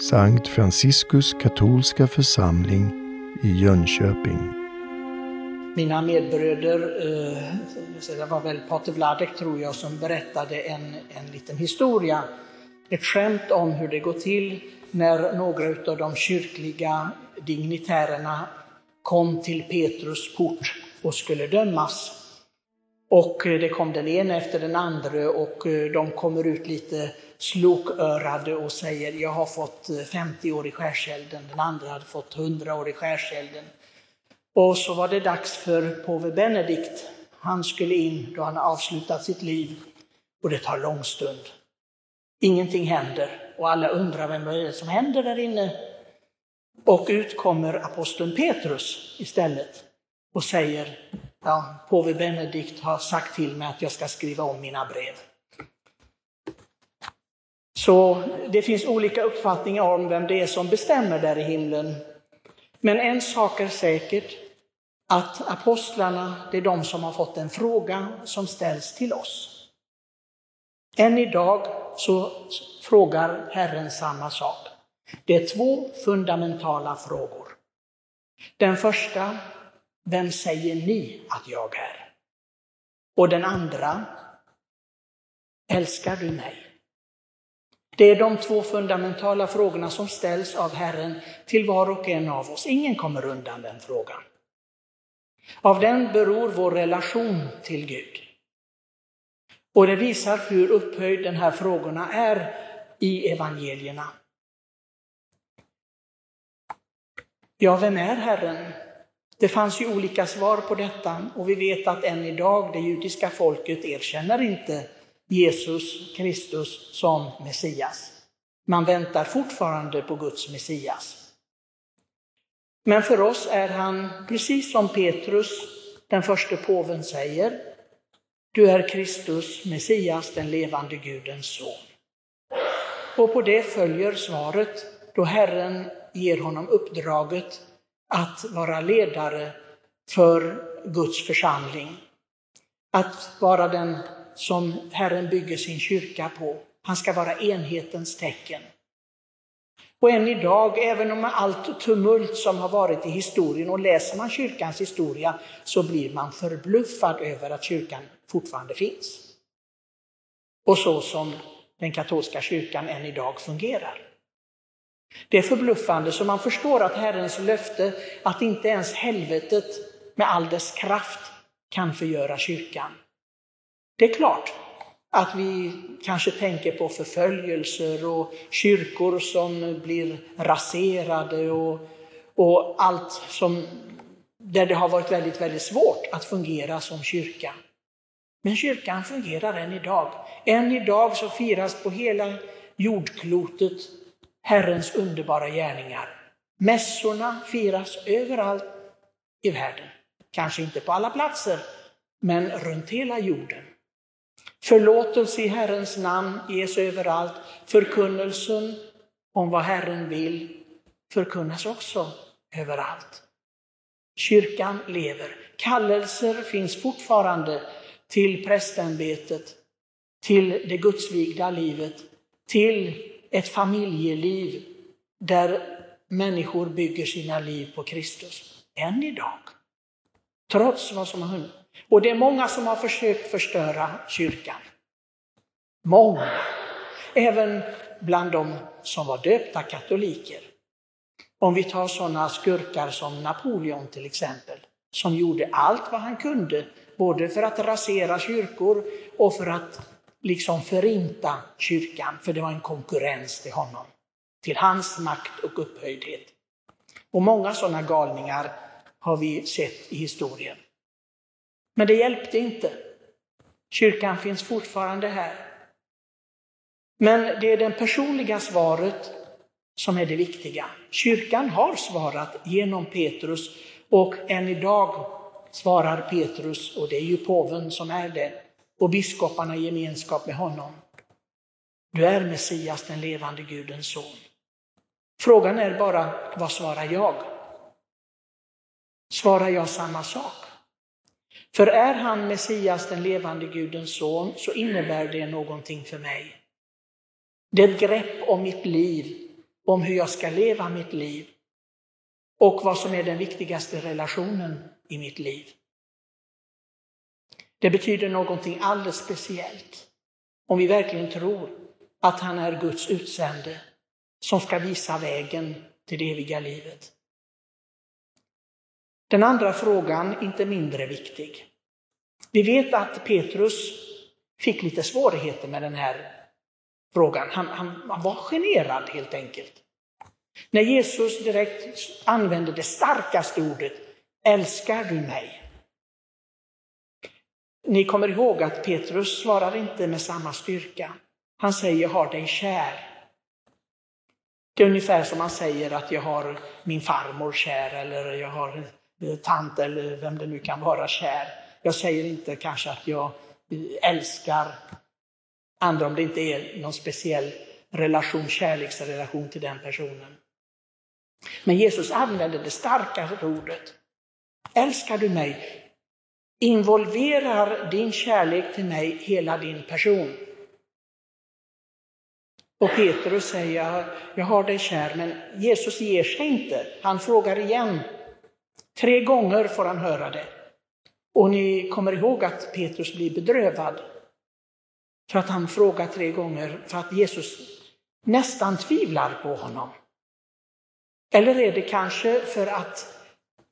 Sankt Franciskus katolska församling i Jönköping. Mina medbröder, eh, det var väl Pater Vladek tror jag, som berättade en, en liten historia, ett skämt om hur det går till när några av de kyrkliga dignitärerna kom till Petrus port och skulle dömas. Och eh, det kom den ena efter den andra och eh, de kommer ut lite slokörade och säger jag har fått 50 år i skärselden, den andra hade fått 100 år i skärselden. Och så var det dags för påve Benedikt. Han skulle in då han avslutat sitt liv och det tar lång stund. Ingenting händer och alla undrar vem är som händer där inne. Och ut kommer aposteln Petrus istället och säger, ja, påve Benedikt har sagt till mig att jag ska skriva om mina brev. Så det finns olika uppfattningar om vem det är som bestämmer där i himlen. Men en sak är säkert, att apostlarna, det är de som har fått en fråga som ställs till oss. Än idag så frågar Herren samma sak. Det är två fundamentala frågor. Den första, vem säger ni att jag är? Och den andra, älskar du mig? Det är de två fundamentala frågorna som ställs av Herren till var och en av oss. Ingen kommer undan den frågan. Av den beror vår relation till Gud. Och det visar hur upphöjd de här frågorna är i evangelierna. Ja, vem är Herren? Det fanns ju olika svar på detta och vi vet att än idag det judiska folket erkänner inte Jesus Kristus som Messias. Man väntar fortfarande på Guds Messias. Men för oss är han, precis som Petrus, den första påven säger, du är Kristus, Messias, den levande Gudens son. Och på det följer svaret då Herren ger honom uppdraget att vara ledare för Guds församling. Att vara den som Herren bygger sin kyrka på. Han ska vara enhetens tecken. Och än idag, även om allt tumult som har varit i historien och läser man kyrkans historia så blir man förbluffad över att kyrkan fortfarande finns. Och så som den katolska kyrkan än idag fungerar. Det är förbluffande så man förstår att Herrens löfte att inte ens helvetet med all dess kraft kan förgöra kyrkan. Det är klart att vi kanske tänker på förföljelser och kyrkor som blir raserade och, och allt som, där det har varit väldigt, väldigt svårt att fungera som kyrka. Men kyrkan fungerar än idag. Än idag så firas på hela jordklotet Herrens underbara gärningar. Mässorna firas överallt i världen. Kanske inte på alla platser, men runt hela jorden. Förlåtelse i Herrens namn ges överallt. Förkunnelsen om vad Herren vill förkunnas också överallt. Kyrkan lever. Kallelser finns fortfarande till prästämbetet, till det gudsvigda livet, till ett familjeliv där människor bygger sina liv på Kristus. Än idag. Trots vad som har hänt. Och det är många som har försökt förstöra kyrkan. Många. Även bland de som var döpta katoliker. Om vi tar sådana skurkar som Napoleon till exempel, som gjorde allt vad han kunde, både för att rasera kyrkor och för att liksom förinta kyrkan, för det var en konkurrens till honom, till hans makt och upphöjdhet. Och många sådana galningar har vi sett i historien. Men det hjälpte inte. Kyrkan finns fortfarande här. Men det är det personliga svaret som är det viktiga. Kyrkan har svarat genom Petrus och än idag svarar Petrus, och det är ju påven som är det, och biskoparna i gemenskap med honom. Du är Messias, den levande Gudens son. Frågan är bara, vad svarar jag? Svarar jag samma sak? För är han Messias, den levande Gudens son, så innebär det någonting för mig. Det är ett grepp om mitt liv om hur jag ska leva mitt liv och vad som är den viktigaste relationen i mitt liv. Det betyder någonting alldeles speciellt om vi verkligen tror att han är Guds utsände som ska visa vägen till det eviga livet. Den andra frågan, inte mindre viktig. Vi vet att Petrus fick lite svårigheter med den här frågan. Han, han, han var generad helt enkelt. När Jesus direkt använde det starkaste ordet, älskar du mig? Ni kommer ihåg att Petrus svarar inte med samma styrka. Han säger, jag har dig kär. Det är ungefär som man säger att jag har min farmor kär eller jag har tant eller vem det nu kan vara kär. Jag säger inte kanske att jag eh, älskar andra om det inte är någon speciell relation, kärleksrelation till den personen. Men Jesus använder det starkaste ordet. Älskar du mig? Involverar din kärlek till mig hela din person? Och Petrus säger, jag har dig kär, men Jesus ger sig inte. Han frågar igen. Tre gånger får han höra det. Och ni kommer ihåg att Petrus blir bedrövad. För att han frågar tre gånger, för att Jesus nästan tvivlar på honom. Eller är det kanske för att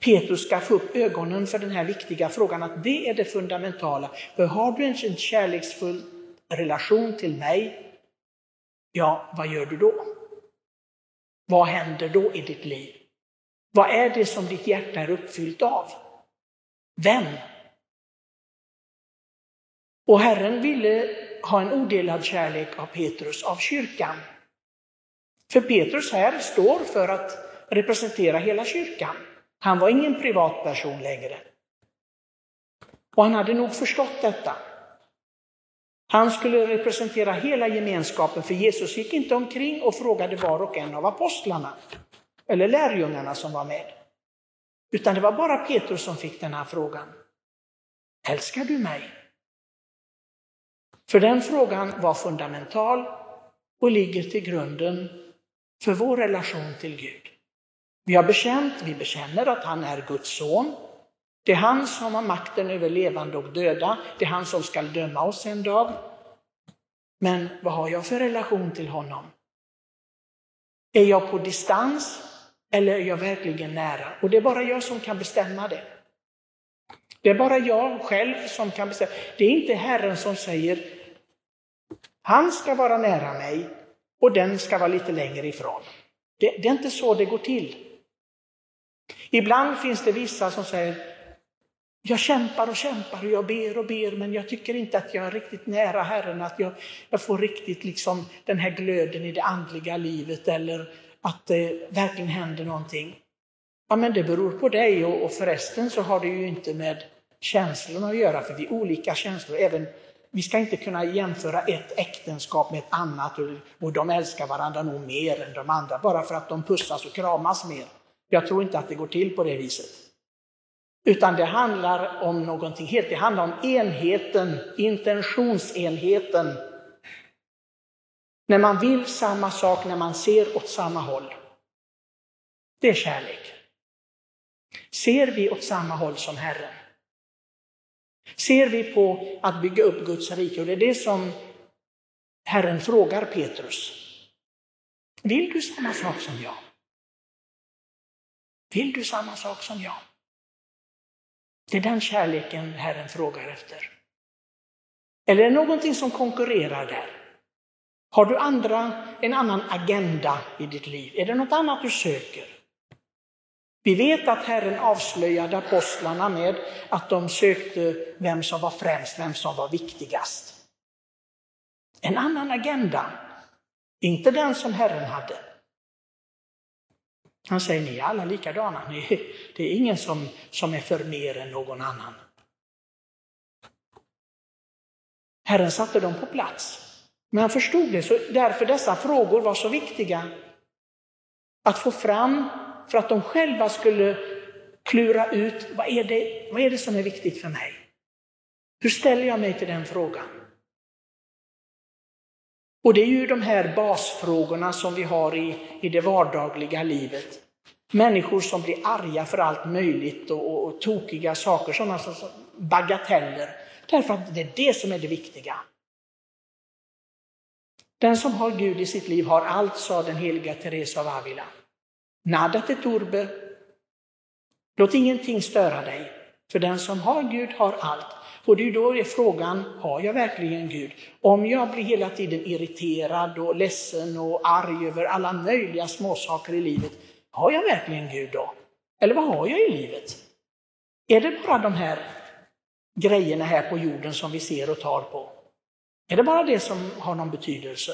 Petrus ska få upp ögonen för den här viktiga frågan, att det är det fundamentala. För har du en kärleksfull relation till mig, ja, vad gör du då? Vad händer då i ditt liv? Vad är det som ditt hjärta är uppfyllt av? Vem? Och Herren ville ha en odelad kärlek av Petrus, av kyrkan. För Petrus här står för att representera hela kyrkan. Han var ingen privatperson längre. Och han hade nog förstått detta. Han skulle representera hela gemenskapen, för Jesus gick inte omkring och frågade var och en av apostlarna, eller lärjungarna som var med. Utan det var bara Petrus som fick den här frågan. Älskar du mig? För den frågan var fundamental och ligger till grunden för vår relation till Gud. Vi har bekänt, vi bekänner att han är Guds son. Det är han som har makten över levande och döda. Det är han som ska döma oss en dag. Men vad har jag för relation till honom? Är jag på distans eller är jag verkligen nära? Och det är bara jag som kan bestämma det. Det är bara jag själv som kan bestämma. Det är inte Herren som säger, han ska vara nära mig och den ska vara lite längre ifrån. Det, det är inte så det går till. Ibland finns det vissa som säger, jag kämpar och kämpar och jag ber och ber men jag tycker inte att jag är riktigt nära Herren, att jag, jag får riktigt liksom den här glöden i det andliga livet eller att det verkligen händer någonting. Ja men det beror på dig och, och förresten så har det ju inte med känslorna att göra för vi är olika känslor. Även, vi ska inte kunna jämföra ett äktenskap med ett annat och, och de älskar varandra nog mer än de andra bara för att de pussas och kramas mer. Jag tror inte att det går till på det viset. Utan det handlar om någonting helt, det handlar om enheten, intentionsenheten. När man vill samma sak, när man ser åt samma håll. Det är kärlek. Ser vi åt samma håll som Herren? Ser vi på att bygga upp Guds rike? Och det är det som Herren frågar Petrus. Vill du samma sak som jag? Vill du samma sak som jag? Det är den kärleken Herren frågar efter. Eller är det någonting som konkurrerar där? Har du andra, en annan agenda i ditt liv? Är det något annat du söker? Vi vet att Herren avslöjade apostlarna med att de sökte vem som var främst, vem som var viktigast. En annan agenda, inte den som Herren hade. Han säger, ni är alla likadana. Ni, det är ingen som, som är för mer än någon annan. Herren satte dem på plats. Men han förstod det, så därför dessa frågor var så viktiga att få fram för att de själva skulle klura ut vad är, det, vad är det som är viktigt för mig? Hur ställer jag mig till den frågan? Och det är ju de här basfrågorna som vi har i, i det vardagliga livet. Människor som blir arga för allt möjligt och, och, och tokiga saker, sådana som bagateller. Därför att det är det som är det viktiga. Den som har Gud i sitt liv har allt, sa den heliga Teresa av Avila. Nada te turbe. Låt ingenting störa dig, för den som har Gud har allt. Och det är då är frågan, har jag verkligen Gud? Om jag blir hela tiden irriterad och ledsen och arg över alla möjliga småsaker i livet, har jag verkligen Gud då? Eller vad har jag i livet? Är det bara de här grejerna här på jorden som vi ser och tar på? Är det bara det som har någon betydelse?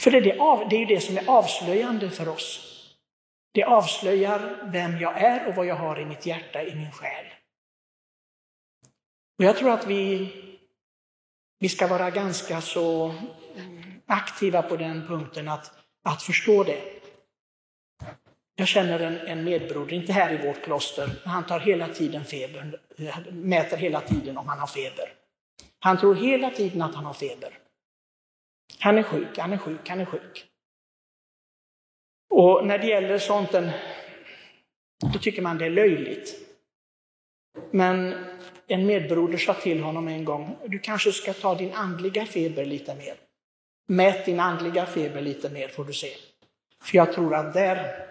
För det är, det, av, det är ju det som är avslöjande för oss. Det avslöjar vem jag är och vad jag har i mitt hjärta, i min själ. Och jag tror att vi, vi ska vara ganska så aktiva på den punkten att, att förstå det. Jag känner en, en medbroder, inte här i vårt kloster, men han tar hela tiden feber, mäter hela tiden om han har feber. Han tror hela tiden att han har feber. Han är sjuk, han är sjuk, han är sjuk. Och när det gäller sånt, då tycker man det är löjligt. Men en medbroder sa till honom en gång, du kanske ska ta din andliga feber lite mer. Mät din andliga feber lite mer får du se. För jag tror att där,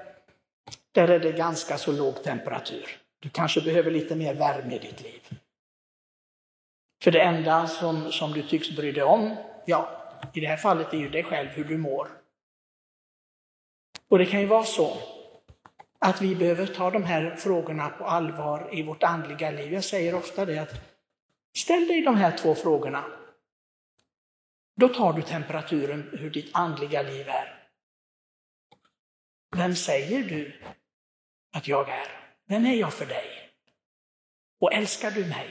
där är det ganska så låg temperatur. Du kanske behöver lite mer värme i ditt liv. För det enda som, som du tycks bry dig om, ja, i det här fallet är ju dig själv, hur du mår. Och det kan ju vara så att vi behöver ta de här frågorna på allvar i vårt andliga liv. Jag säger ofta det att ställ dig de här två frågorna. Då tar du temperaturen hur ditt andliga liv är. Vem säger du att jag är? Vem är jag för dig? Och älskar du mig?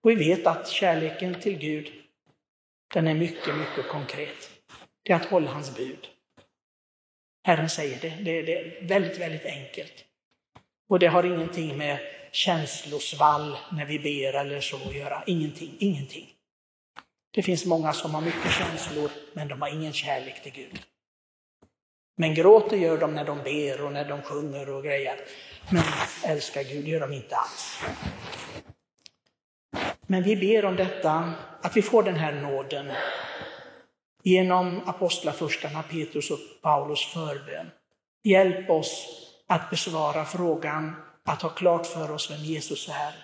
Och vi vet att kärleken till Gud, den är mycket, mycket konkret. Det är att hålla hans bud. Herren säger det. Det, det är väldigt, väldigt enkelt. Och det har ingenting med känslosvall när vi ber eller så att göra. Ingenting, ingenting. Det finns många som har mycket känslor, men de har ingen kärlek till Gud. Men gråter gör de när de ber och när de sjunger och grejer. Men älskar Gud gör de inte alls. Men vi ber om detta, att vi får den här nåden genom apostlafurstarna Petrus och Paulus förbön. Hjälp oss att besvara frågan, att ha klart för oss vem Jesus är.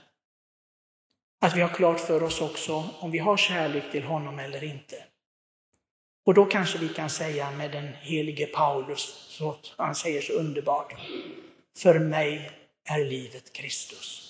Att vi har klart för oss också om vi har kärlek till honom eller inte. Och då kanske vi kan säga med den helige Paulus, så han säger så underbart, för mig är livet Kristus.